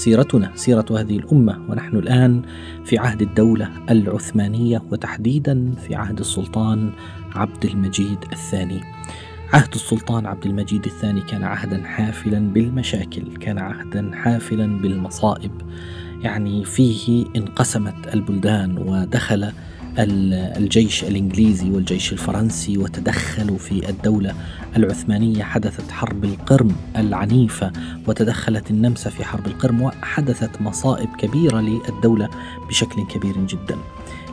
سيرتنا سيرة هذه الأمة ونحن الآن في عهد الدولة العثمانية وتحديدا في عهد السلطان عبد المجيد الثاني. عهد السلطان عبد المجيد الثاني كان عهدا حافلا بالمشاكل، كان عهدا حافلا بالمصائب. يعني فيه انقسمت البلدان ودخل الجيش الإنجليزي والجيش الفرنسي وتدخلوا في الدولة العثمانية حدثت حرب القرم العنيفة وتدخلت النمسا في حرب القرم وحدثت مصائب كبيرة للدولة بشكل كبير جدا.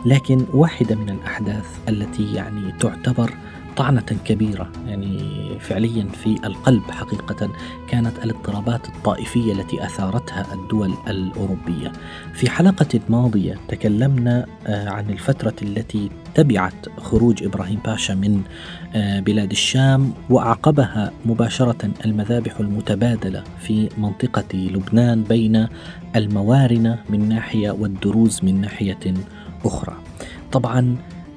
لكن واحدة من الأحداث التي يعني تعتبر طعنة كبيرة يعني فعليا في القلب حقيقة كانت الاضطرابات الطائفية التي أثارتها الدول الأوروبية. في حلقة ماضية تكلمنا آه، عن الفترة التي تبعت خروج إبراهيم باشا من آه، بلاد الشام وأعقبها مباشرة المذابح المتبادلة في منطقة لبنان بين الموارنة من ناحية والدروز من ناحية أخرى. طبعا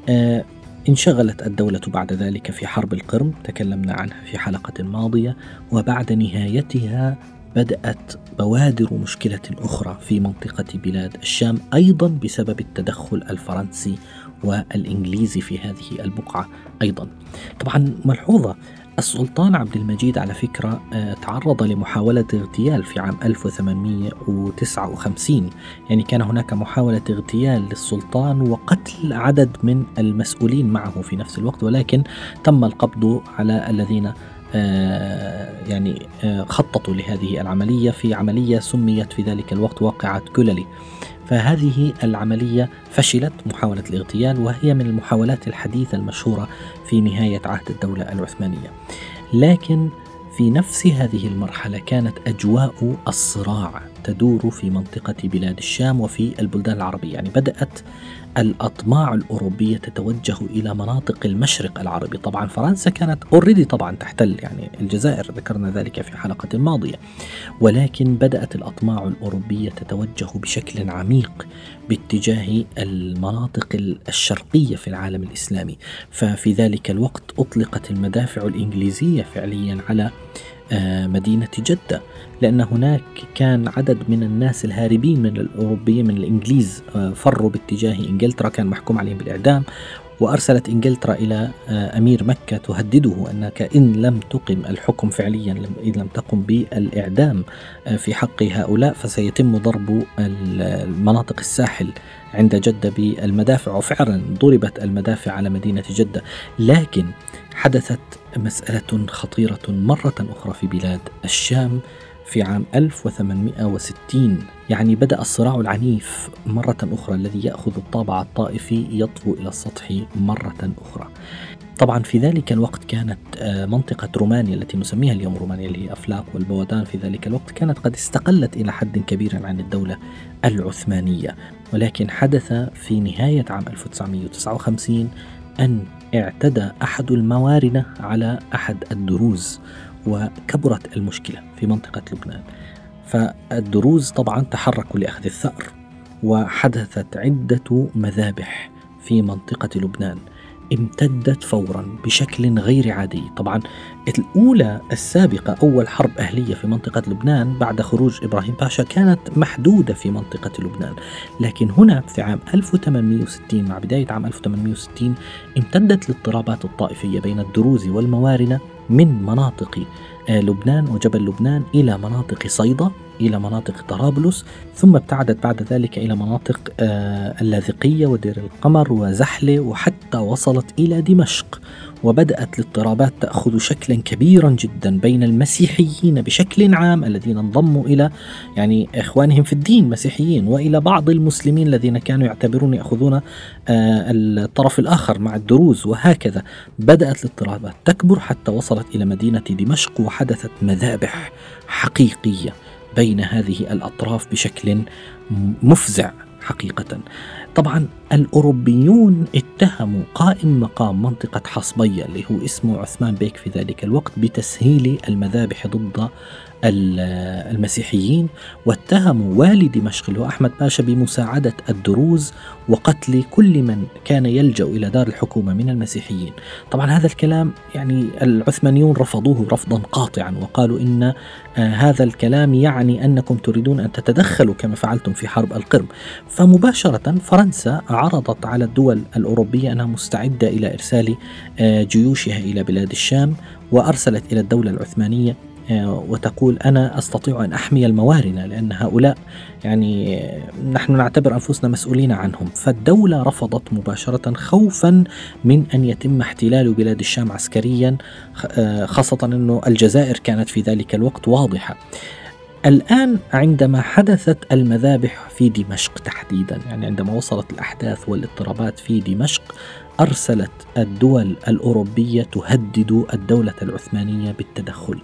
آه، انشغلت الدولة بعد ذلك في حرب القرم تكلمنا عنها في حلقة ماضية وبعد نهايتها بدأت بوادر مشكلة أخرى في منطقة بلاد الشام أيضا بسبب التدخل الفرنسي والإنجليزي في هذه البقعة أيضا طبعا ملحوظة السلطان عبد المجيد على فكرة آه، تعرض لمحاولة اغتيال في عام 1859 يعني كان هناك محاولة اغتيال للسلطان وقتل عدد من المسؤولين معه في نفس الوقت ولكن تم القبض على الذين آه، يعني آه، خططوا لهذه العملية في عملية سميت في ذلك الوقت واقعة كوللي فهذه العملية فشلت محاولة الاغتيال وهي من المحاولات الحديثة المشهورة في نهاية عهد الدولة العثمانية. لكن في نفس هذه المرحلة كانت أجواء الصراع تدور في منطقة بلاد الشام وفي البلدان العربية، يعني بدأت الأطماع الأوروبية تتوجه إلى مناطق المشرق العربي. طبعا فرنسا كانت اوريدي طبعا تحتل يعني الجزائر ذكرنا ذلك في حلقة ماضية. ولكن بدأت الأطماع الأوروبية تتوجه بشكل عميق باتجاه المناطق الشرقية في العالم الإسلامي. ففي ذلك الوقت أطلقت المدافع الإنجليزية فعليا على مدينة جدة لأن هناك كان عدد من الناس الهاربين من الأوروبيين من الإنجليز آه، فروا باتجاه إنجلترا كان محكوم عليهم بالإعدام. وأرسلت إنجلترا إلى آه، أمير مكة تهدده أنك إن لم تقم الحكم فعليا إن لم تقم بالإعدام في حق هؤلاء فسيتم ضرب المناطق الساحل عند جدة بالمدافع. وفعلا ضربت المدافع على مدينة جدة. لكن حدثت مسألة خطيرة مرة أخرى في بلاد الشام. في عام 1860 يعني بدأ الصراع العنيف مرة أخرى الذي يأخذ الطابع الطائفي يطفو إلى السطح مرة أخرى. طبعا في ذلك الوقت كانت آه، منطقة رومانيا التي نسميها اليوم رومانيا اللي هي أفلاق والبودان في ذلك الوقت كانت قد استقلت إلى حد كبير عن الدولة العثمانية. ولكن حدث في نهاية عام 1959 أن اعتدى أحد الموارنة على أحد الدروز. وكبرت المشكلة في منطقة لبنان. فالدروز طبعا تحركوا لأخذ الثأر وحدثت عدة مذابح في منطقة لبنان امتدت فورا بشكل غير عادي. طبعا الأولى السابقة أول حرب أهلية في منطقة لبنان بعد خروج إبراهيم باشا كانت محدودة في منطقة لبنان. لكن هنا في عام 1860 مع بداية عام 1860 امتدت الاضطرابات الطائفية بين الدروز والموارنة من مناطق آه، لبنان وجبل لبنان إلى مناطق صيدا. إلى مناطق طرابلس ثم ابتعدت بعد ذلك إلى مناطق آه، اللاذقية ودير القمر وزحلة وحتى وصلت إلى دمشق وبدأت الاضطرابات تأخذ شكلا كبيرا جدا بين المسيحيين بشكل عام الذين انضموا إلى يعني إخوانهم في الدين مسيحيين وإلى بعض المسلمين الذين كانوا يعتبرون يأخذون آه، الطرف الآخر مع الدروز وهكذا. بدأت الاضطرابات تكبر حتى وصلت إلى مدينة دمشق وحدثت مذابح حقيقية. بين هذه الأطراف بشكل مفزع حقيقة. طبعا الأوروبيون اتهموا قائم مقام منطقة حصبية اللي هو اسمه عثمان بيك في ذلك الوقت بتسهيل المذابح ضد المسيحيين واتهموا والي دمشق اللي هو أحمد باشا بمساعدة الدروز وقتل كل من كان يلجأ إلى دار الحكومة من المسيحيين. طبعا هذا الكلام يعني العثمانيون رفضوه رفضا قاطعا وقالوا إن آه هذا الكلام يعني أنكم تريدون أن تتدخلوا كما فعلتم في حرب القرم. فمباشرة فرنسا عرضت على الدول الأوروبية أنها مستعدة إلى إرسال آه جيوشها إلى بلاد الشام وأرسلت إلى الدولة العثمانية وتقول أنا أستطيع أن أحمي الموارنه لأن هؤلاء يعني نحن نعتبر أنفسنا مسؤولين عنهم، فالدولة رفضت مباشرة خوفا من أن يتم احتلال بلاد الشام عسكريا آه، خاصة أنه الجزائر كانت في ذلك الوقت واضحة. الآن عندما حدثت المذابح في دمشق تحديدا يعني عندما وصلت الأحداث والاضطرابات في دمشق أرسلت الدول الأوروبية تهدد الدولة العثمانية بالتدخل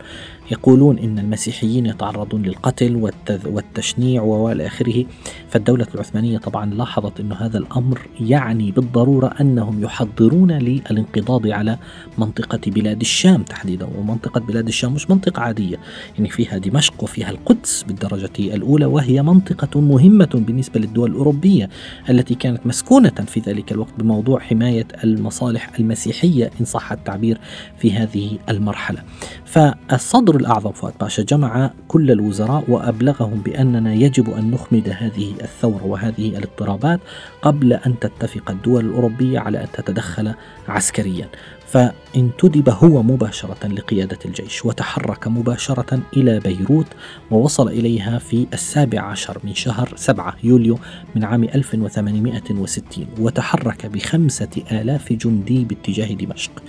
يقولون إن المسيحيين يتعرضون للقتل والتشنيع والى آخره. فالدولة العثمانية طبعا لاحظت إنه هذا الأمر يعني بالضرورة أنهم يحضرون للانقضاض على منطقة بلاد الشام تحديدا. ومنطقة بلاد الشام مش منطقة عادية. يعني فيها دمشق وفيها القدس بالدرجة الأولى وهي منطقة مهمة بالنسبة للدول الأوروبية التي كانت مسكونة في ذلك الوقت بموضوع حماية المصالح المسيحية إن صح التعبير في هذه المرحلة. فالصدر الأعظم فؤاد باشا جمع كل الوزراء وأبلغهم بأننا يجب أن نخمد هذه الثورة وهذه الاضطرابات قبل أن تتفق الدول الأوروبية على أن تتدخل عسكريا. فانتدب هو مباشرة لقيادة الجيش وتحرك مباشرة إلى بيروت ووصل إليها في السابع عشر من شهر سبعة يوليو من عام 1860 وتحرك بخمسة آلاف جندي باتجاه دمشق.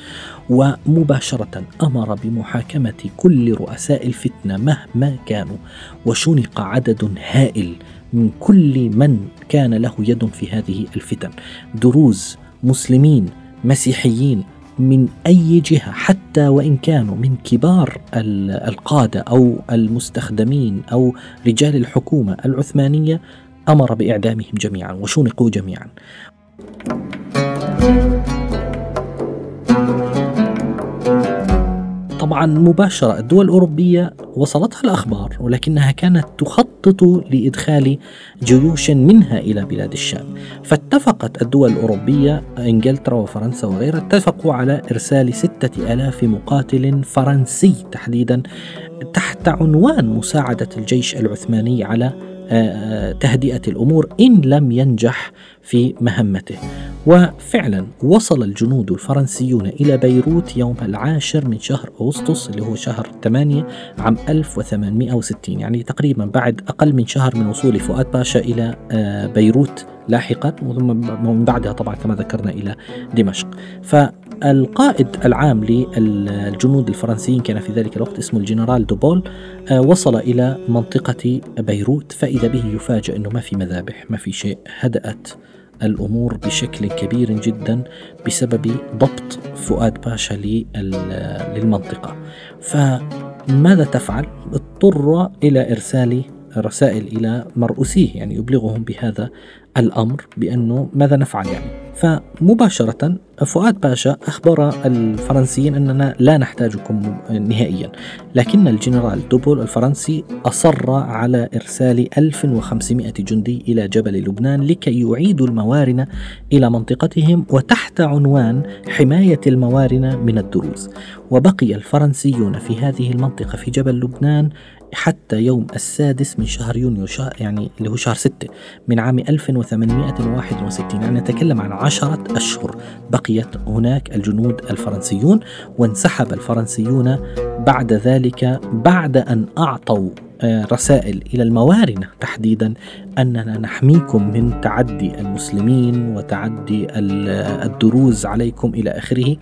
ومباشرة أمر بمحاكمة كل رؤساء الفتنة مهما كانوا وشنق عدد هائل من كل من كان له يد في هذه الفتن دروز مسلمين مسيحيين من أي جهة حتى وإن كانوا من كبار القادة أو المستخدمين أو رجال الحكومة العثمانية أمر بإعدامهم جميعا وشنقوا جميعا. طبعا مباشرة الدول الأوروبية وصلتها الأخبار ولكنها كانت تخطط لإدخال جيوش منها إلى بلاد الشام. فاتفقت الدول الأوروبية إنجلترا وفرنسا وغيرها اتفقوا على إرسال ستة ألاف مقاتل فرنسي تحديدا تحت عنوان مساعدة الجيش العثماني على آه، تهدئة الأمور. إن لم ينجح في مهمته. وفعلا وصل الجنود الفرنسيون إلى بيروت يوم العاشر من شهر أغسطس اللي هو شهر 8 عام 1860 يعني تقريبا بعد أقل من شهر من وصول فؤاد باشا إلى آه، بيروت لاحقا ثم من بعدها طبعا كما ذكرنا إلى دمشق. فالقائد العام للجنود الفرنسيين كان في ذلك الوقت اسمه الجنرال دوبول آه، وصل إلى منطقة بيروت فإذا به يفاجأ أنه ما في مذابح ما في شيء هدأت الأمور بشكل كبير جدا بسبب ضبط فؤاد باشا للمنطقة. فماذا تفعل؟ اضطر إلى إرسال رسائل إلى مرؤوسيه يعني يبلغهم بهذا الأمر بأنه ماذا نفعل يعني. فمباشرة فؤاد باشا أخبر الفرنسيين أننا لا نحتاجكم نهائيا. لكن الجنرال دوبول الفرنسي أصر على إرسال 1500 جندي إلى جبل لبنان لكي يعيدوا الموارنة إلى منطقتهم وتحت عنوان حماية الموارنة من الدروز. وبقي الفرنسيون في هذه المنطقة في جبل لبنان حتى يوم السادس من شهر يونيو شهر يعني اللي هو شهر ستة من عام 1861 يعني نتكلم عن عشرة أشهر. بقيت هناك الجنود الفرنسيون وانسحب الفرنسيون بعد ذلك بعد أن أعطوا رسائل إلى الموارنة تحديدا أننا نحميكم من تعدي المسلمين وتعدي الدروز عليكم إلى آخره.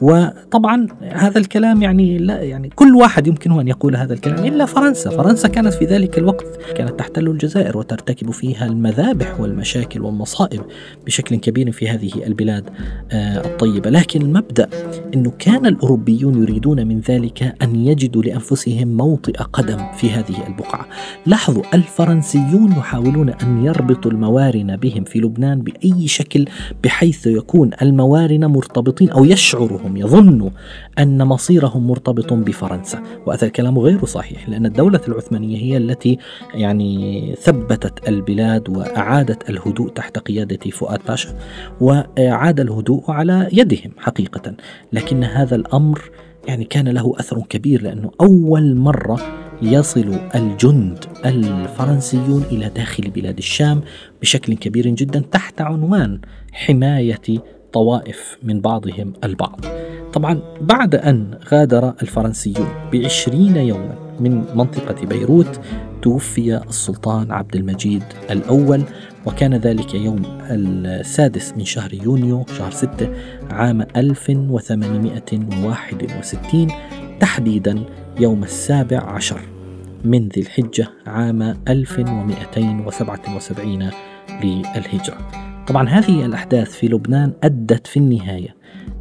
وطبعا هذا الكلام يعني لا يعني كل واحد يمكنه أن يقول هذا الكلام إلا فرنسا، فرنسا كانت في ذلك الوقت كانت تحتل الجزائر وترتكب فيها المذابح والمشاكل والمصائب بشكل كبير في هذه البلاد آه، الطيبة، لكن المبدأ إنه كان الأوروبيون يريدون من ذلك أن يجدوا لأنفسهم موطئ قدم في هذه هذه البقعة. لاحظوا الفرنسيون يحاولون أن يربطوا الموارنة بهم في لبنان بأي شكل بحيث يكون الموارنة مرتبطين أو يشعرهم يظنوا أن مصيرهم مرتبط بفرنسا. وهذا الكلام غير صحيح لأن الدولة العثمانية هي التي يعني ثبتت البلاد وأعادت الهدوء تحت قيادة فؤاد باشا وعاد الهدوء على يدهم حقيقة. لكن هذا الأمر يعني كان له أثر كبير لأنه أول مرة يصل الجند الفرنسيون إلى داخل بلاد الشام بشكل كبير جدا تحت عنوان حماية طوائف من بعضهم البعض. طبعا بعد أن غادر الفرنسيون بعشرين يوما من منطقة بيروت توفي السلطان عبد المجيد الأول وكان ذلك يوم السادس من شهر يونيو شهر ستة عام 1861 تحديدا يوم السابع عشر من ذي الحجة عام 1277 للهجرة. طبعا هذه الأحداث في لبنان أدت في النهاية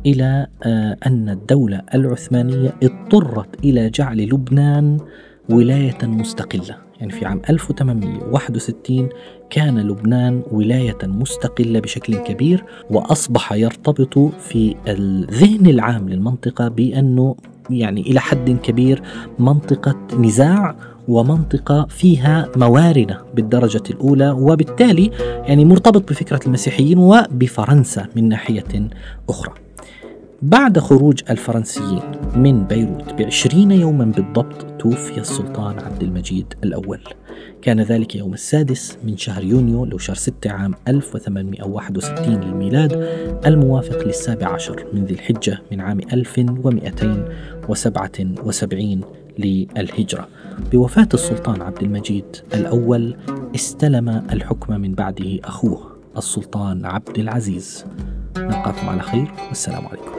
إلى آه، أن الدولة العثمانية اضطرت إلى جعل لبنان ولاية مستقلة. يعني في عام 1861 كان لبنان ولاية مستقلة بشكل كبير وأصبح يرتبط في الذهن العام للمنطقة بأنه يعني إلى حد كبير منطقة نزاع ومنطقة فيها موارنة بالدرجة الأولى وبالتالي يعني مرتبط بفكرة المسيحيين وبفرنسا من ناحية أخرى. بعد خروج الفرنسيين من بيروت بعشرين يوما بالضبط توفي السلطان عبد المجيد الأول. كان ذلك يوم السادس من شهر يونيو لو شهر ستة عام 1861 للميلاد الموافق للسابع عشر من ذي الحجة من عام 1277 للهجرة. بوفاة السلطان عبد المجيد الأول استلم الحكم من بعده أخوه السلطان عبد العزيز. نلقاكم على خير والسلام عليكم.